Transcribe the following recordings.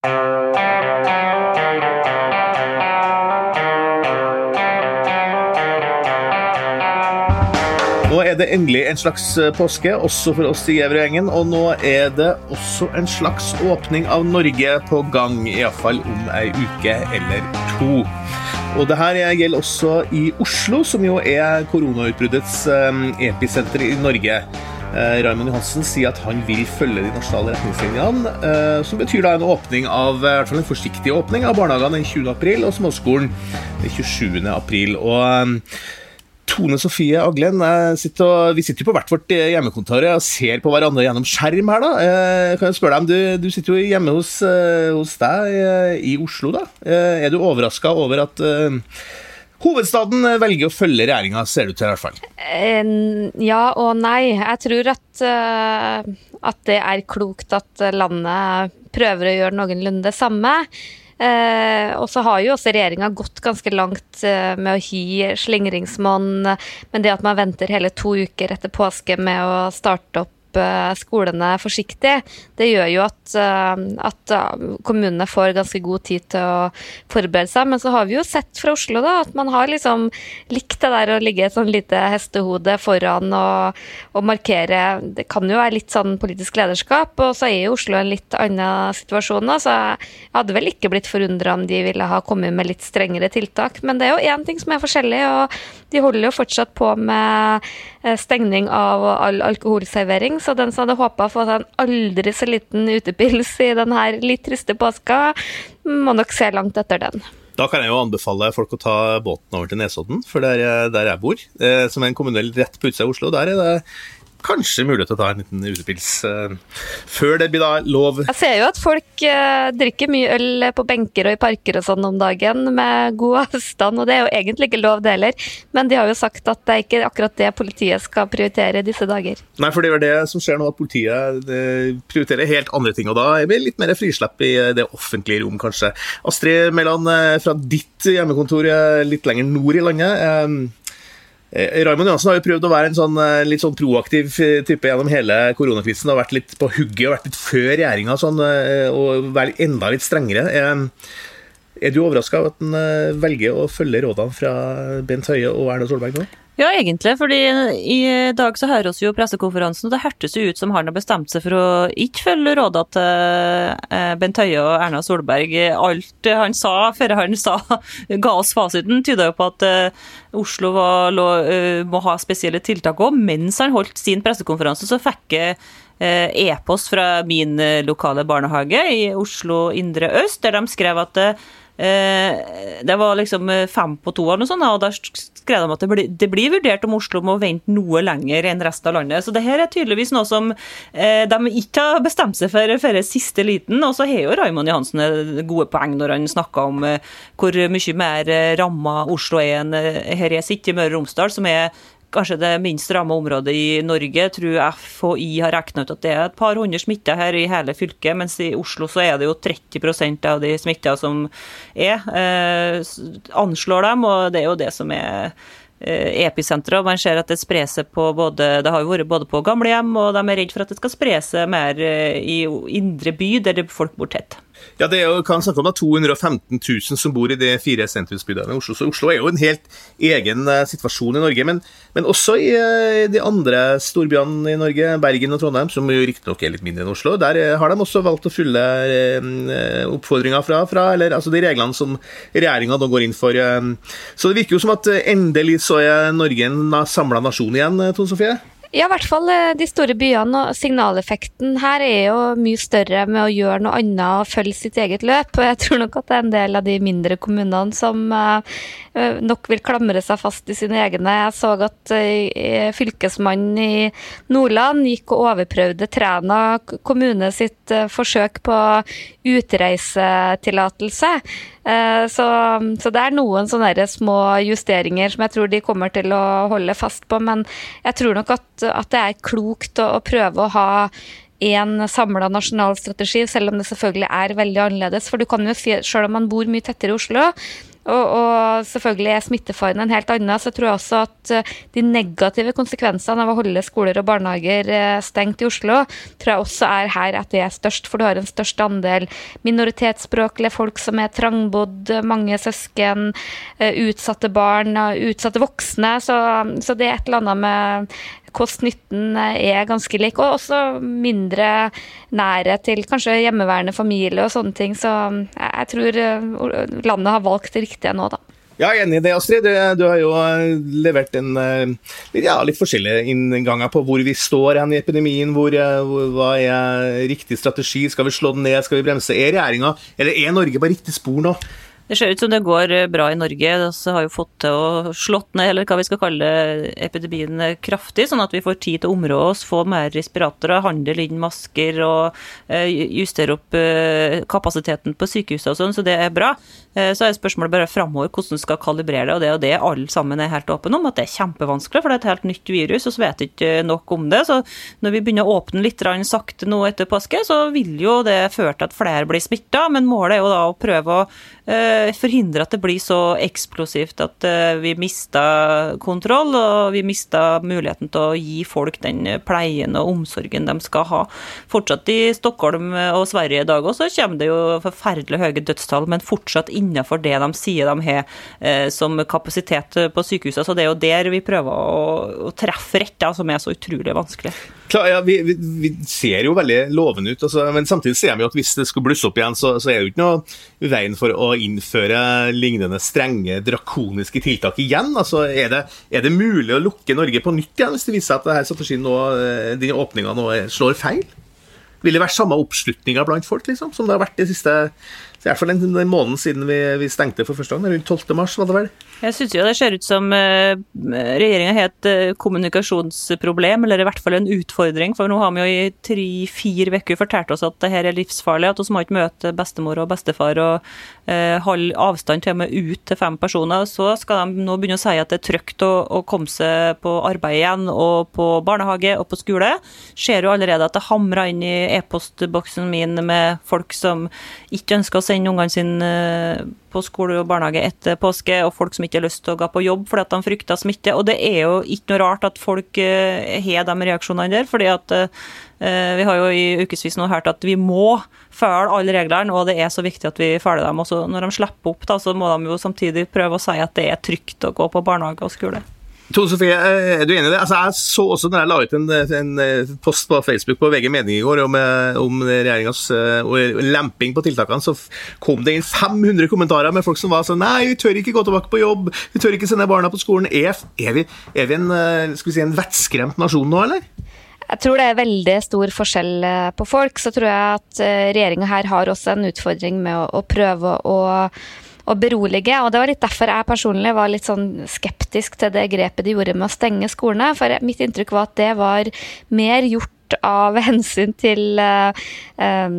Nå er det endelig en slags eh, påske, også for oss i Gjevre-gjengen. Og nå er det også en slags åpning av Norge på gang, iallfall om ei uke eller to. Og det her gjelder også i Oslo, som jo er koronautbruddets eh, episenter i Norge. Eh, Raymond Johansen sier at han vil følge de nasjonale retningslinjene, eh, som betyr da en åpning av, i hvert fall en forsiktig åpning av barnehagene den 20. april og småskolen den 27. april. Og eh, Tone Sofie Aglen, sitter og, vi sitter jo på hvert vårt hjemmekontor og ser på hverandre gjennom skjerm her. da. kan jeg spørre deg, Du, du sitter jo hjemme hos, hos deg i Oslo. da. Er du overraska over at Hovedstaden velger å følge regjeringa, ser det ut til i hvert fall. Ja og nei. Jeg tror at, at det er klokt at landet prøver å gjøre noenlunde det samme. Eh, og så har jo også regjeringa gått ganske langt eh, med å hi slingringsmonn, men det at man venter hele to uker etter påske med å starte opp Eh, skolene forsiktig, det gjør jo at, eh, at, eh, kommunene får ganske god tid til å forberede seg. Men så har vi jo sett fra Oslo da, at man har liksom likt det der å ligge et sånn lite hestehode foran og, og, markere Det kan jo være litt sånn politisk lederskap, og så er jo Oslo en litt annen situasjon nå, så jeg hadde vel ikke blitt forundra om de ville ha kommet med litt strengere tiltak. Men det er jo én ting som er forskjellig, og de holder jo fortsatt på med stengning av all alkoholservering. Så den som hadde håpa å få seg en aldri så liten utepils i denne litt triste påska, må nok se langt etter den. Da kan jeg jo anbefale folk å ta båten over til Nesodden, for der, der jeg bor, eh, som er en kommune rett på utsida av Oslo. Der er det kanskje mulighet til å ta en liten utepils uh, før det blir da lov. Jeg ser jo at folk uh, drikker mye øl på benker og i parker og sånn om dagen med god avstand, og det er jo egentlig ikke lov det heller, men de har jo sagt at det er ikke akkurat det politiet skal prioritere disse dager. Nei, for det er det som skjer nå, at politiet prioriterer helt andre ting, og da er vi litt mer frislipp i det offentlige rom, kanskje. Astrid Mæland, eh, fra ditt hjemmekontor litt lenger nord i landet. Eh, Raymond Johansen har jo prøvd å være en sånn, eh, litt sånn proaktiv eh, type gjennom hele koronakrisen. og Vært litt på hugget og vært litt før regjeringa sånn, og vært enda litt strengere. Er du overraska over at han velger å følge rådene fra Bent Høie og Erna Solberg nå? Ja, egentlig. fordi i dag så hører vi jo pressekonferansen, og det hørtes jo ut som han har bestemt seg for å ikke følge rådene til Bent Høie og Erna Solberg. Alt han sa før han sa, ga oss fasiten, tyder jo på at Oslo var, lå, må ha spesielle tiltak òg. Mens han holdt sin pressekonferanse, så fikk jeg e-post fra min lokale barnehage i Oslo indre øst, der de skrev at Eh, det var liksom eh, fem på to, og, sånt, og da skrev de at det, blir, det blir vurdert om Oslo må vente noe lenger enn resten av landet. Så det her er tydeligvis noe som eh, de ikke har bestemt seg for før siste liten. Og så har jo Raymond Johansen gode poeng når han snakker om hvor mye mer ramma Oslo er enn her jeg sitter i Møre og Romsdal, som er kanskje det minst ramma området i Norge. Tror FHI har regna ut at det er et par hundre smitta her i hele fylket, mens i Oslo så er det jo 30% av de smitta som er, eh, anslår dem, og det er jo det som er eh, episenteret. Man ser at det sprer seg på både Det har jo vært både på gamlehjem, og de er redd for at det skal spre seg mer eh, i indre by, der folk bor tett. Ja, det er jo, kan snakke om da, 215 000 som bor i de fire sentrumsbydelene i Oslo. Så Oslo er jo en helt egen uh, situasjon i Norge. Men, men også i uh, de andre storbyene i Norge, Bergen og Trondheim, som jo riktignok er litt mindre enn Oslo, der uh, har de også valgt å følge oppfordringa fra, fra, eller altså de reglene som regjeringa nå går inn for. så det virker jo som at endelig så er Norge en samla nasjon igjen, Tone Sofie? Ja, i hvert fall eh, de store byene. og Signaleffekten her er jo mye større med å gjøre noe annet og følge sitt eget løp. og Jeg tror nok at det er en del av de mindre kommunene som uh, nok vil klamre seg fast i sine egne. Jeg så at fylkesmannen i Nordland gikk og overprøvde Træna kommune sitt forsøk på utreisetillatelse. Eh, så, så, det er noen sånne små justeringer som jeg tror de kommer til å holde fast på. Men jeg tror nok at, at det er klokt å, å prøve å ha en samla nasjonal strategi, selv om det selvfølgelig er veldig annerledes. For du kan jo si, selv om man bor mye tettere i Oslo, Og, og selvfølgelig er smittefaren en helt annen. Så jeg tror også at eh, de negative konsekvensene av å holde skoler og barnehager eh, stengt i Oslo, tror jeg også er her at det er størst. For du har en størst andel minoritetsspråklige folk som er trangbodd, mange søsken, utsatte barn, utsatte voksne. Så, så det er et eller annet med kost-nytten er ganske lik. Og også mindre nærhet til kanskje hjemmeværende familie og sånne ting. Så jeg tror eh, landet har valgt det riktige nå, da. Ja, jeg er enig i det, Astrid. Du, du, har jo eh, levert en eh, ja, litt forskjellige innganger på hvor vi står hen i epidemien. Hvor, hvor, hva er riktig strategi? Skal vi slå den ned? Skal vi bremse? Er regjeringa, eller er Norge på riktig spor nå? Det ser ut som det går eh, bra i Norge. Vi har jo fått til å slått ned, eller hva vi skal kalle epidemien kraftig, sånn at vi får tid til å områ oss, få mer respiratorer, handle inn masker og eh, justere opp eh, kapasiteten på sykehusene og sånn, så det er bra. Så er spørsmålet bare framover hvordan vi skal kalibrere det, og det jo det alle sammen er helt åpne om, at det er kjempevanskelig, for det er et helt nytt virus, og så vet vi ikke nok om det. Så når vi begynner å åpne litt sakte nå etter påske, så vil jo det føre til at flere blir smitta, men målet er jo da å prøve å Eh, forhindre at det blir så eksplosivt at eh, vi mister kontroll, og vi mister muligheten til å gi folk den pleien og omsorgen de skal ha. Fortsatt i Stockholm og Sverige i dag også kommer det jo forferdelig høye dødstall, men fortsatt innenfor det de sier de har eh, som kapasitet på sykehusene. Så det er jo der vi prøver å, treffe rett, som er så utrolig vanskelig. Klar, ja, vi, vi, vi, ser jo veldig lovende ut, altså, men samtidig ser vi at hvis det skulle blusse opp igjen, så, så er det jo ikke noe veien for å innføre lignende strenge, drakoniske tiltak igjen. Altså, er, det, er, det, mulig å lukke Norge på nytt igjen hvis det viser seg at denne strategien nå, eh, de åpninga nå slår feil? Vil det være samme oppslutninga blant folk liksom, som det har vært de siste i hvert fall den, den måneden siden vi, vi, stengte for første gang. Rundt 12. mars, var det vel? Jeg syns jo det ser ut som uh, regjeringa har et uh, kommunikasjonsproblem, eller i hvert fall en utfordring. For nå har vi jo i tre-fire uker fortalt oss at det her er livsfarlig, at vi må ikke møte bestemor og bestefar og uh, holde avstand til og med ut til fem personer. Så skal de nå begynne å si at det er trygt å, å komme seg på arbeid igjen, og på barnehage og på skole. Ser jo allerede at det hamrer inn i e-postboksen min med folk som ikke ønsker å sende ungene sine eh, på skole og barnehage etter påske, og folk som ikke har lyst til å gå på jobb fordi at de frykter smitte. Og det er jo ikke noe rart at folk eh, har de reaksjonene der, fordi at eh, vi har jo i ukevis nå hørt at vi må følge alle reglene, og det er så viktig at vi følger dem. Og når de slipper opp, da, så må de jo samtidig prøve å si at det er trygt å gå på barnehage og skole. Tone Sofie, er du enig i det? Altså, jeg så også når jeg la ut en, en post på Facebook på VG Mening i går om, eh, om regjeringas uh, lemping på tiltakene, så kom det inn 500 kommentarer med folk som var sånn Nei, vi tør ikke gå tilbake på jobb, vi tør ikke sende barna på skolen. Er, er, vi, er vi, en, eh, skal si, en vettskremt nasjon nå, eller? Jeg tror det er veldig stor forskjell på folk. Så tror jeg at regjeringa her har også en utfordring med å, å prøve å å berolige. Og det var litt derfor jeg personlig var litt sånn skeptisk til det grepet de gjorde med å stenge skolene. For mitt inntrykk var at det var mer gjort av hensyn til uh, um,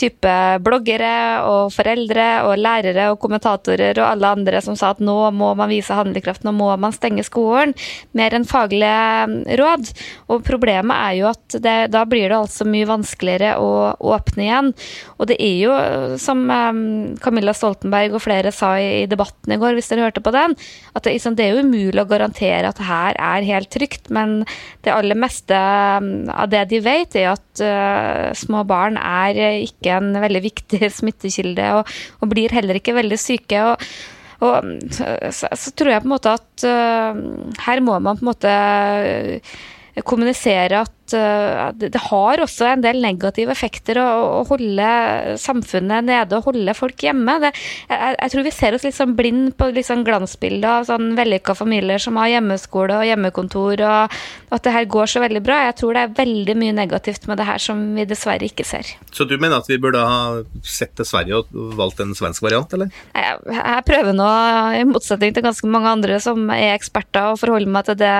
type bloggere og foreldre og lærere og kommentatorer og alle andre som sa at nå må man vise handlekraft, nå må man stenge skolen. Mer enn faglige råd. Og problemet er jo at det, da blir det altså mye vanskeligere å åpne igjen. Og det er jo, som Camilla Stoltenberg og flere sa i, debatten i går, hvis dere hørte på den, at det, liksom, det er jo umulig å garantere at her er helt trygt, men det aller meste av det de vet, er at uh, små barn er ikke en veldig viktig smittekilde, og, og blir heller ikke veldig syke. og og så, så, tror jeg på en måte at uh, her må man på en måte kommunisere at Eh, det har også en del negative effekter å, holde samfunnet nede og holde folk hjemme. Det, jeg, jeg, tror vi ser oss litt sånn blind på liksom glansbildet av sånn vellykka familier som har hjemmeskole og hjemmekontor, og at det her går så veldig bra. Jeg tror det er veldig mye negativt med det her som vi dessverre ikke ser. Så du mener at vi burde ha sett til Sverige og valgt en svensk variant, eller? Jeg, jeg prøver nå, i motsetning til ganske mange andre som er eksperter, å forholde meg til det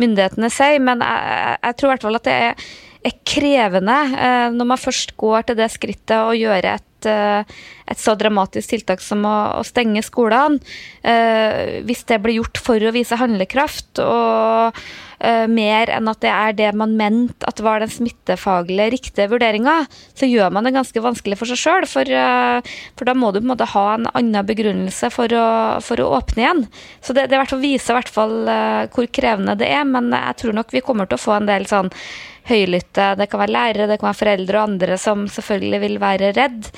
myndighetene sier, men jeg, jeg tror i hvert fall fall at det er, er krevende eh, når man først går til det skrittet å gjøre et, eh, et så dramatisk tiltak som å, stenge skolene. Eh, hvis det blir gjort for å vise handlekraft og uh, mer enn at det er det man mente at var den smittefaglige riktige vurderinga, så gjør man det ganske vanskelig for seg sjøl. For, uh, for, da må du på en måte ha en annen begrunnelse for å, for å åpne igjen. Så det, det viser i hvert fall uh, hvor krevende det er, men jeg tror nok vi kommer til å få en del sånn høylytte. Det kan være lærere, det kan være foreldre og andre som selvfølgelig vil være redd.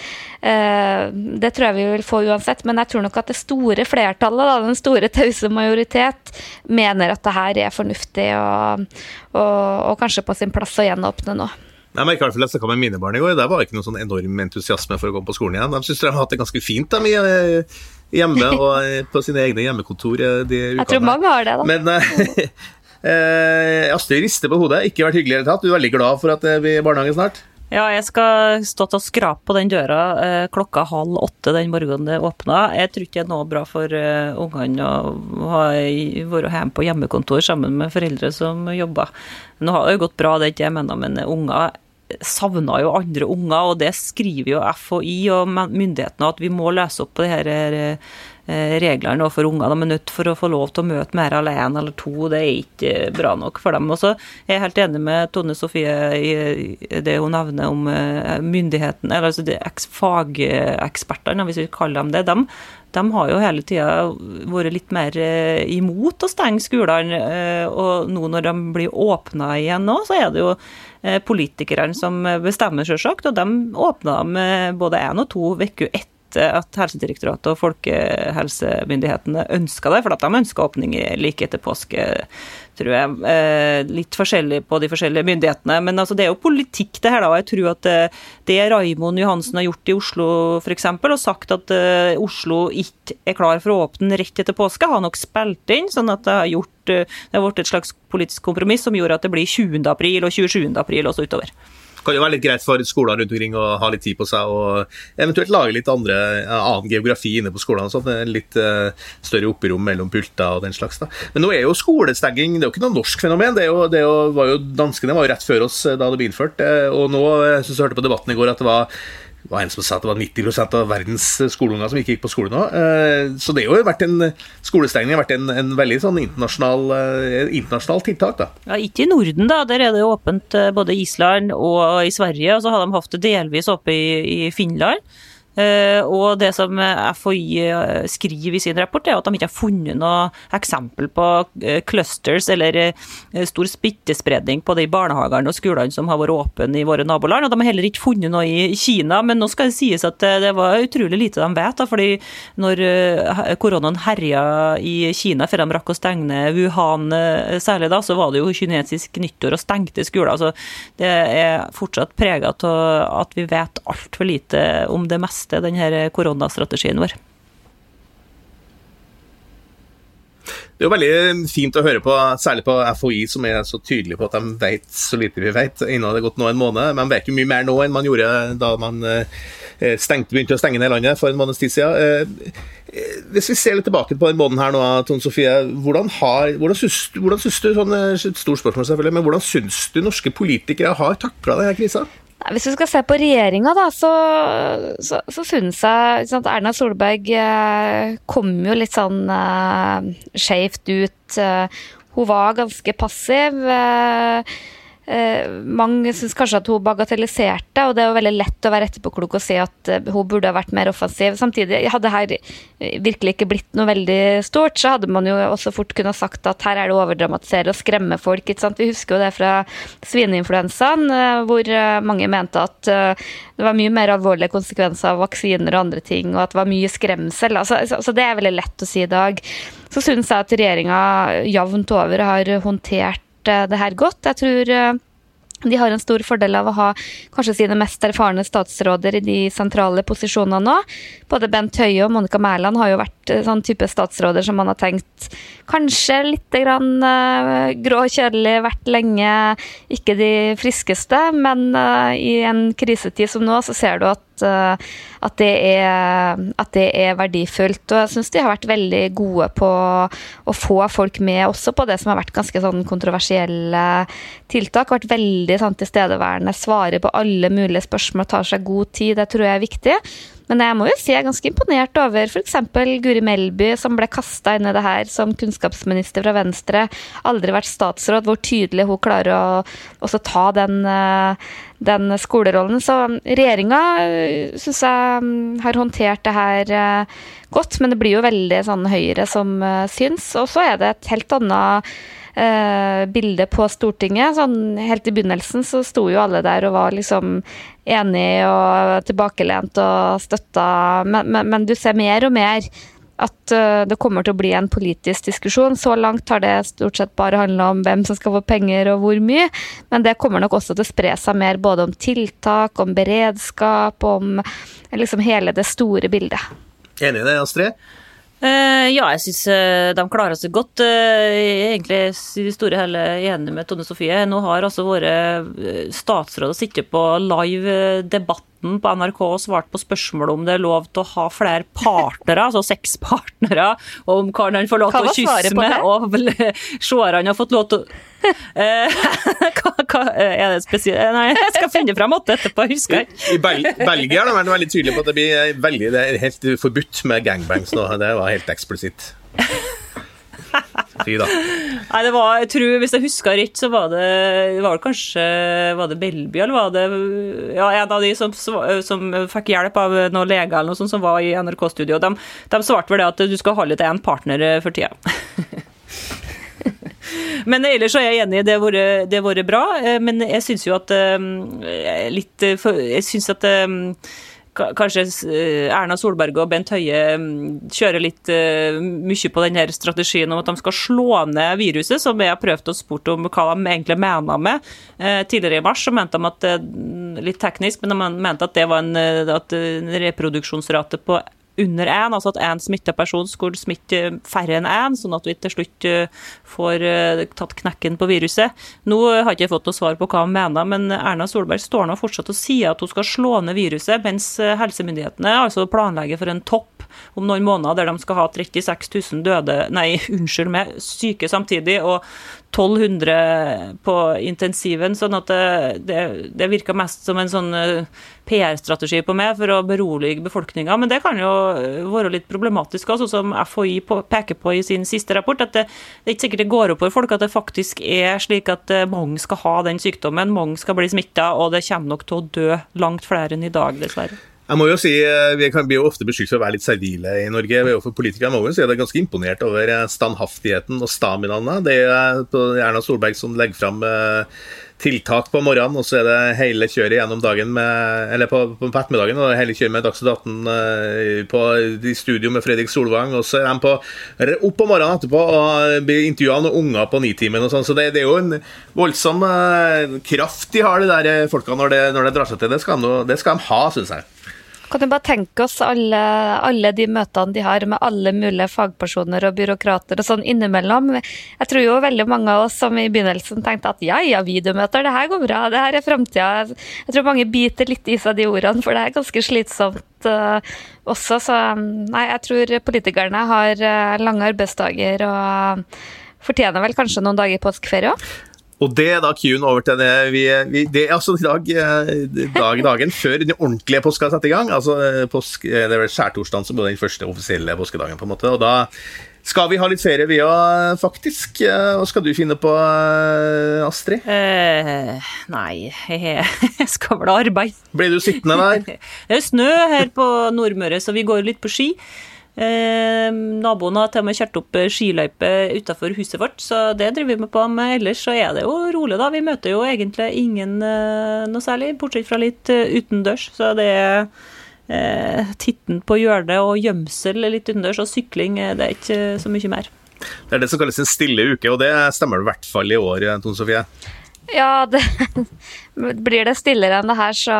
Eh, det tror jeg vi vil få uansett, men jeg tror nok at det store flertallet, den store tause majoritet, mener at det her er fornuftig og, og, og kanskje på sin plass å gjenåpne nå. Jeg fall jeg snakka med mine barn i går. Der var ikke noen sånn enorm entusiasme for å gå på skolen igjen. De syns de har hatt det ganske fint de, hjemme og på sine egne hjemmekontor de ukene. Jeg tror mange har det, da. Men, Eh, Astrid rister på hodet. Ikke vært hyggelig i det tatt. Du er veldig glad for at det blir barnehage snart? Ja, jeg skal stå til å skrape på den døra eh, klokka halv åtte den morgenen det åpna. Jeg tror ikke det er noe bra for eh, ungene å ha, vært hjemme på hjemmekontor sammen med foreldre som jobber. Nå har det jo gått bra, det er ikke jeg mener, men unger savner jo andre unger, og det skriver jo FHI og myndighetene at vi må løse opp på det her Eh, reglene for unger. De er nødt for å få lov til å møte mer alene eller to. Det er ikke bra nok for dem. Og så er jeg helt enig med Tone Sofie i det hun nevner om eh, myndigheten, eller altså fagekspertene, hvis vi kaller dem det. De, de har jo hele tida vært litt mer eh, imot å stenge skolene. Og nå når de blir åpna igjen nå, så er det jo politikerne som bestemmer, selvsagt. Og de åpna dem både én og to uker etter at Helsedirektoratet og folkehelsemyndighetene ønska det, for at de ønska åpning like etter påske, tror jeg. Eh, litt forskjellig på de forskjellige myndighetene. Men altså, det er jo politikk, det her, da. Jeg tror at eh, det Raimond Johansen har gjort i Oslo, f.eks., og sagt at Oslo ikke er klar for å åpne rett etter påske, har nok spilt inn, sånn at det har gjort det har blitt et slags politisk kompromiss som gjorde at det blir 20. april og 27. april og utover kan jo være litt greit for skoler rundt omkring å ha litt tid på seg og eventuelt lage litt andre, annen geografi inne på skolene. sånn, Litt uh, større opprom mellom pulter og den slags. da. Men nå er jo skolestenging det er jo ikke noe norsk fenomen. det, jo, det jo, var jo, Danskene var jo rett før oss eh, da det ble innført. Eh, og nå, synes jeg hørte på debatten i går at det var det var en som sa at det var 90% av verdens skoleunger som ikke gikk på skole nå. Eh, så det har jo vært en skolestengning vært en, en veldig sånn internasjonal, eh, internasjonal, tiltak. da. Ja, Ikke i Norden, da. Der er det åpent eh, både i Island og i Sverige. Og så har de hatt det delvis oppe i, i Finland. Eh, og det som FHI eh, skriver i sin rapport, er at de ikke har funnet noe eksempel på eh, clusters eller stor smittespredning på de barnehagene og skolene som har vært åpne i våre naboland. Og de har heller ikke funnet noe i Kina, men nå skal det sies at det var utrolig lite de vet. Da, fordi når koronaen herja i Kina før de rakk å stenge Wuhan særlig, da, så var det jo kinesisk nyttår og stengte skoler. Så det er fortsatt prega av at vi vet altfor lite om det meste teste denne koronastrategien vår. Det er jo veldig fint å høre på, særlig på FHI, som er så tydelig på at de vet så lite vi vet. Innen det har gått nå en måned. Man vet jo mye mer nå enn man gjorde da man eh, stengte, begynte å stenge ned landet for en måneds tid siden. Eh, hvis vi ser litt tilbake på den måneden her nå, Tone Sofie. Hvordan, har, hvordan, hvordan syns du sånn, stort spørsmål selvfølgelig, men hvordan syns du norske politikere har takla denne krisa? Hvis vi skal se på regjeringa, så, så, så funnet jeg sant, Erna Solberg eh, kom jo litt sånn eh, skjevt ut. Eh, hun var ganske passiv. Eh, mange syns kanskje at hun bagatelliserte, og det er jo veldig lett å være etterpåklok og si at eh, hun burde ha vært mer offensiv. Samtidig, hadde her virkelig ikke blitt noe veldig stort, så hadde man jo også fort kunnet sagt at her er det å overdramatisere og skremme folk. ikke sant? Vi husker jo det fra svineinfluensaen, eh, hvor mange mente at det var mye mer alvorlige konsekvenser av vaksiner og andre ting, og at det var mye skremsel. Altså, så det er veldig lett å si i dag. Så syns jeg at regjeringa jevnt over har håndtert det her godt. Jeg tror eh, de har en stor fordel av å ha kanskje sine mest erfarne statsråder i de sentrale posisjonene nå. Både Bent Høie og Monica Mæland har jo vært eh, sånn type statsråder som man har tenkt kanskje litt grann, uh, grå og kjedelig, vært lenge ikke de friskeste, men uh, i en krisetid som nå, så ser du at uh, at, det er, at, det er, verdifullt. Og jeg syns de har vært veldig gode på å få folk med også på det som har vært ganske sånn kontroversielle tiltak. Vært veldig sånn, tilstedeværende, svarer på alle mulige spørsmål, tar seg god tid. Det tror jeg er viktig. Men jeg må jo si jeg er ganske imponert over f.eks. Guri Melby, som ble kasta inn i det her som kunnskapsminister fra Venstre. Aldri vært statsråd. Hvor tydelig hun klarer å også ta den, eh, den skolerollen. Så regjeringa syns jeg mm, har håndtert det her godt, men det blir jo veldig sånn Høyre som syns. Og så er det et helt annet eh, bilde på Stortinget. Sånn, helt i begynnelsen så sto jo alle der og var liksom enige og tilbakelent og støtta, men, men, men du ser mer og mer at uh, det kommer til å bli en politisk diskusjon. Så langt har det stort sett bare handla om hvem som skal få penger og hvor mye, men det kommer nok også til å spre seg mer både om tiltak, om beredskap, om liksom hele det store bildet. Enig i det, Astrid? Uh, ja, jeg syns uh, de klarer seg godt. Uh, egentlig i det store hele enig med Tone Sofie. Nå har altså våre statsråder sittet på live debatt på NRK og svarte på spørsmål om det er lov til å ha flere partnere, altså seks partnere, og om karen han får lov til å kysse med, og seerne har fått lov til å hva, hva, er det spesielt Nei, jeg skal finne fram åtte etterpå, husker jeg. I Bel Belgia har de vært veldig tydelige på at det blir veldig, det er helt forbudt med gangbangs nå. Det var helt eksplisitt. Fy da. Nei, det var, jeg tror, Hvis jeg husker rett, så var det, det kanskje Var det Belby, eller var det ja, en av de som, som fikk hjelp av noen leger eller noe sånt som var i NRK-studio? De, de svarte vel det at du skal holde til én partner for tida. Men ellers er jeg enig, det har vært bra. Eh, men jeg syns jo at eh, litt Jeg syns at eh, kanskje Erna Solberg og Bent Høie mm, kjører litt mye på denne strategien om at de skal slå ned viruset, som jeg har prøvd å spurt om hva de egentlig mener med. Tidligere i mars så mente de at litt teknisk, men de mente at det var en at reproduksjonsrate på under én, altså at én smitta person skulle smitte færre enn én, sånn at vi til slutt eh, får eh, tatt knekken på viruset. Nå har jeg ikke fått noe svar på hva hun mener, men Erna Solberg står nå fortsatt og sier at hun skal slå ned viruset, mens eh, helsemyndighetene altså planlegger for en topp om noen måneder der de skal ha 36 000 døde, nei, unnskyld meg, syke samtidig, og 1200 på intensiven. sånn at det, det, virker mest som en sånn eh, PR-strategi på meg for å berolige befolkninga. Men det kan jo være litt problematisk, altså, som FHI peker på i sin siste rapport. At det, det er ikke sikkert det går opp for folk at det faktisk er slik at eh, mange skal ha den sykdommen, mange skal bli smitta, og det kommer nok til å dø langt flere enn i dag, dessverre. Jeg må jo si, eh, Vi kan bli jo ofte beskyldt for å være litt servile i Norge. For politikere må jo si at jeg er ganske imponert over eh, standhaftigheten og staminaen. Det er Erna Solberg som legger fram eh, tiltak på morgenen, og så er det hele kjøret gjennom dagen med, eller på, på, ettermiddagen. og hele kjøret med Dagsnytt 18 på, i studio med Fredrik Solvang. Og så er de på, opp på morgenen etterpå og blir intervjua av noen unger på Nitimen. og sånn, Så det, det, er jo en voldsom kraft de har, de der folka, når det, når det drar seg til. Det skal de, det skal de ha, syns jeg. Kan du bare tenke oss alle, alle, de møtene de har med alle mulige fagpersoner og byråkrater og sånn innimellom. Jeg tror jo veldig mange av oss som i begynnelsen tenkte at ja, ja, videomøter, det her går bra, det her er framtida. Jeg tror mange biter litt i seg de ordene, for det er ganske slitsomt uh, også. Så nei, jeg tror politikerne har uh, lange arbeidsdager og fortjener vel kanskje noen dager påskeferie òg. Og det er da Q-en over til det vi, vi, Det er altså i dag, eh, dag, dagen før den ordentlige påska satt i gang. Altså eh, påsk, eh, Det er vel skjærtorsdagen som er den første offisielle påskedagen, på en måte. Og da skal vi ha litt ferie, vi òg, faktisk. Hva skal du finne på, Astrid? Uh, nei, jeg skal vel arbeide. Blir du sittende der? det er snø her på Nordmøre, så vi går litt på ski. Eh, naboen har til og med kjørt opp eh, skiløype utafor huset vårt, så det driver vi med på. Men ellers så er det jo rolig, da. Vi møter jo egentlig ingen eh, noe særlig, bortsett fra litt uh, utendørs. Så det er eh, titten på hjørnet og gjemsel litt utendørs, og sykling det er ikke så mye mer. Det er det som kalles en stille uke, og det stemmer i hvert fall i år, Tone Sofie? Ja, det, blir det stillere enn det her, så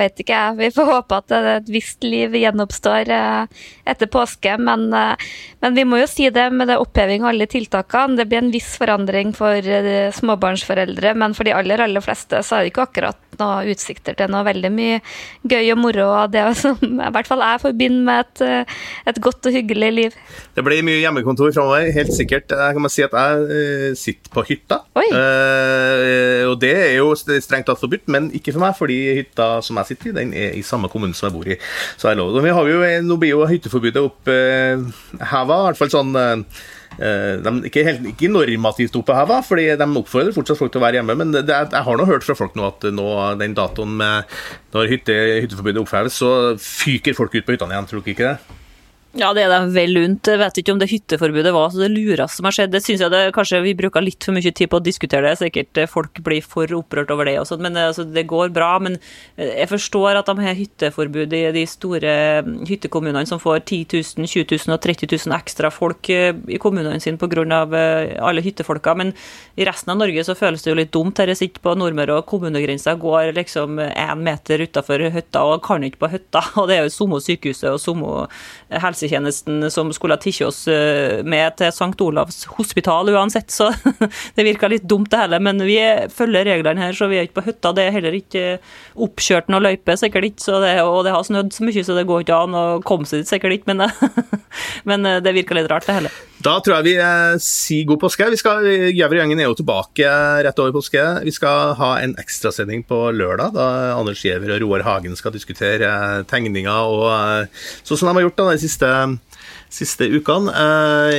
vet ikke jeg. Vi får håpe at et visst liv gjenoppstår eh, etter påske. Men, eh, men, vi må jo si det med det oppheving av alle tiltakene. Det blir en viss forandring for eh, småbarnsforeldre, men for de aller, aller fleste så er det ikke akkurat noen utsikter til noe veldig mye gøy og moro. og Det som i hvert fall jeg forbinder med et, et godt og hyggelig liv. Det blir mye hjemmekontor framover, helt sikkert. Jeg kan si at jeg sitter på hytta. Oi. Uh, og det er jo strengt tatt forbudt, men ikke for meg, fordi hytta som jeg sitter i, den er i samme kommune som jeg bor i. Så jeg lover. Vi har jo, nå blir jo hytteforbudet opp eh, i hvert fall sånn eh, de, ikke, helt, ikke normativt oppheva, fordi de oppfordrer fortsatt folk til å være hjemme. Men det, jeg har nå hørt fra folk nå at nå, den datoen med når hytte, hytteforbudet oppheves, så fyker folk ut på hyttene igjen. Tror dere ikke det? Ja, det er dem vel unt. Jeg vet ikke om det hytteforbudet var så det lureste som har skjedd. Det synes jeg det, kanskje vi bruker litt for mye tid på å diskutere det. Sikkert eh, folk blir for opprørt over det og sånn, men eh, altså, det går bra. Men eh, jeg forstår at de har hytteforbud i de store mm, hyttekommunene som får 10 000, 20 000 og 30 000 ekstra folk i kommunene sine pga. alle hyttefolka. Men i resten av Norge så føles det jo litt dumt. Her jeg sitter på Nordmøre og kommunegrensa går liksom én meter utafor hytta og kan ikke på hytta. Og det er jo samme sykehuset og samme helse helsetjenesten som skulle ha tatt oss eh, med til St. Olavs hospital uansett, så det virka litt dumt det hele. Men vi følger reglene her, så vi er ikke på hytta. Det er heller ikke oppkjørt noe løype, sikkert ikke, det, og det har snødd så mye, så det går ikke an å komme seg dit, sikkert ikke. Men, men eh, det virka litt rart, det hele. Da tror jeg vi eh, sier god påske. Vi skal, Gjæver-gjengen er jo tilbake rett over påske. Vi skal ha en ekstrasending på lørdag, da Anders Giæver og Roar Hagen skal diskutere tegninger og sånn som de har gjort da, de siste siste ukene. Uh,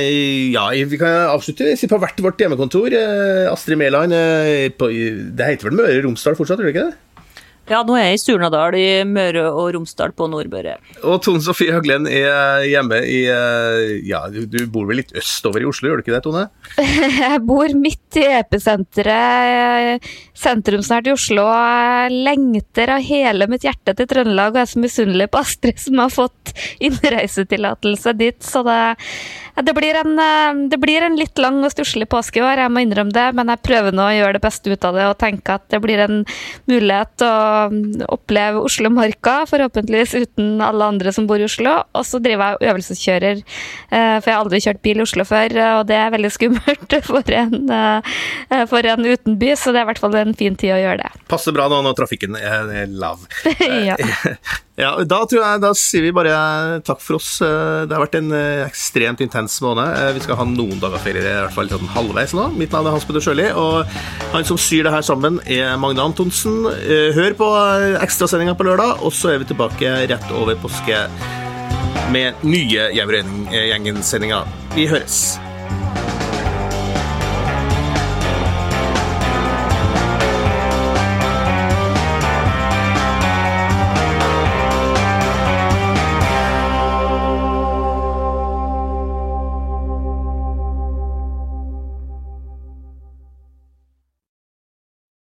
ja, vi kan avslutte på hvert vårt hjemmekontor. Uh, Astrid Mæland, det heter vel Møre og Romsdal fortsatt, gjør det ikke det? Ja, nå er jeg i Surnadal i Møre og Romsdal på Nordmøre. Og Tone Sofie Høglen er hjemme i Ja, du bor vel litt østover i Oslo, gjør du ikke det, Tone? Jeg bor midt i episenteret, sentrumsnært i Oslo. og lengter av hele mitt hjerte til Trøndelag og jeg er så misunnelig på Astrid som har fått innreisetillatelse dit. Så det, det, blir en, det, blir en, litt lang og stusslig påske i år, jeg må innrømme det. Men jeg prøver nå å gjøre det beste ut av det og tenke at det blir en mulighet og oppleve Oslo-marka, forhåpentligvis uten alle andre som bor i Oslo. Og så driver jeg øvelseskjører, eh, for jeg har aldri kjørt bil i Oslo før, og det er veldig skummelt for en, eh, for en utenby, så det er i hvert fall en fin tid å gjøre det. Passer bra nå når trafikken er lav. ja. Ja, da, jeg, da sier vi bare takk for oss. Eh, det har vært en eh, ekstremt intens måned. Eh, vi skal ha noen dager ferie, i hvert fall sånn halvveis nå. Mitt navn er Hans Petter Sjøli, og han som syr det her sammen, er Magne Antonsen. Hør på ekstrasendinga på lørdag, og så er vi tilbake rett over påske med nye Gjengen-sendinger. Vi høres.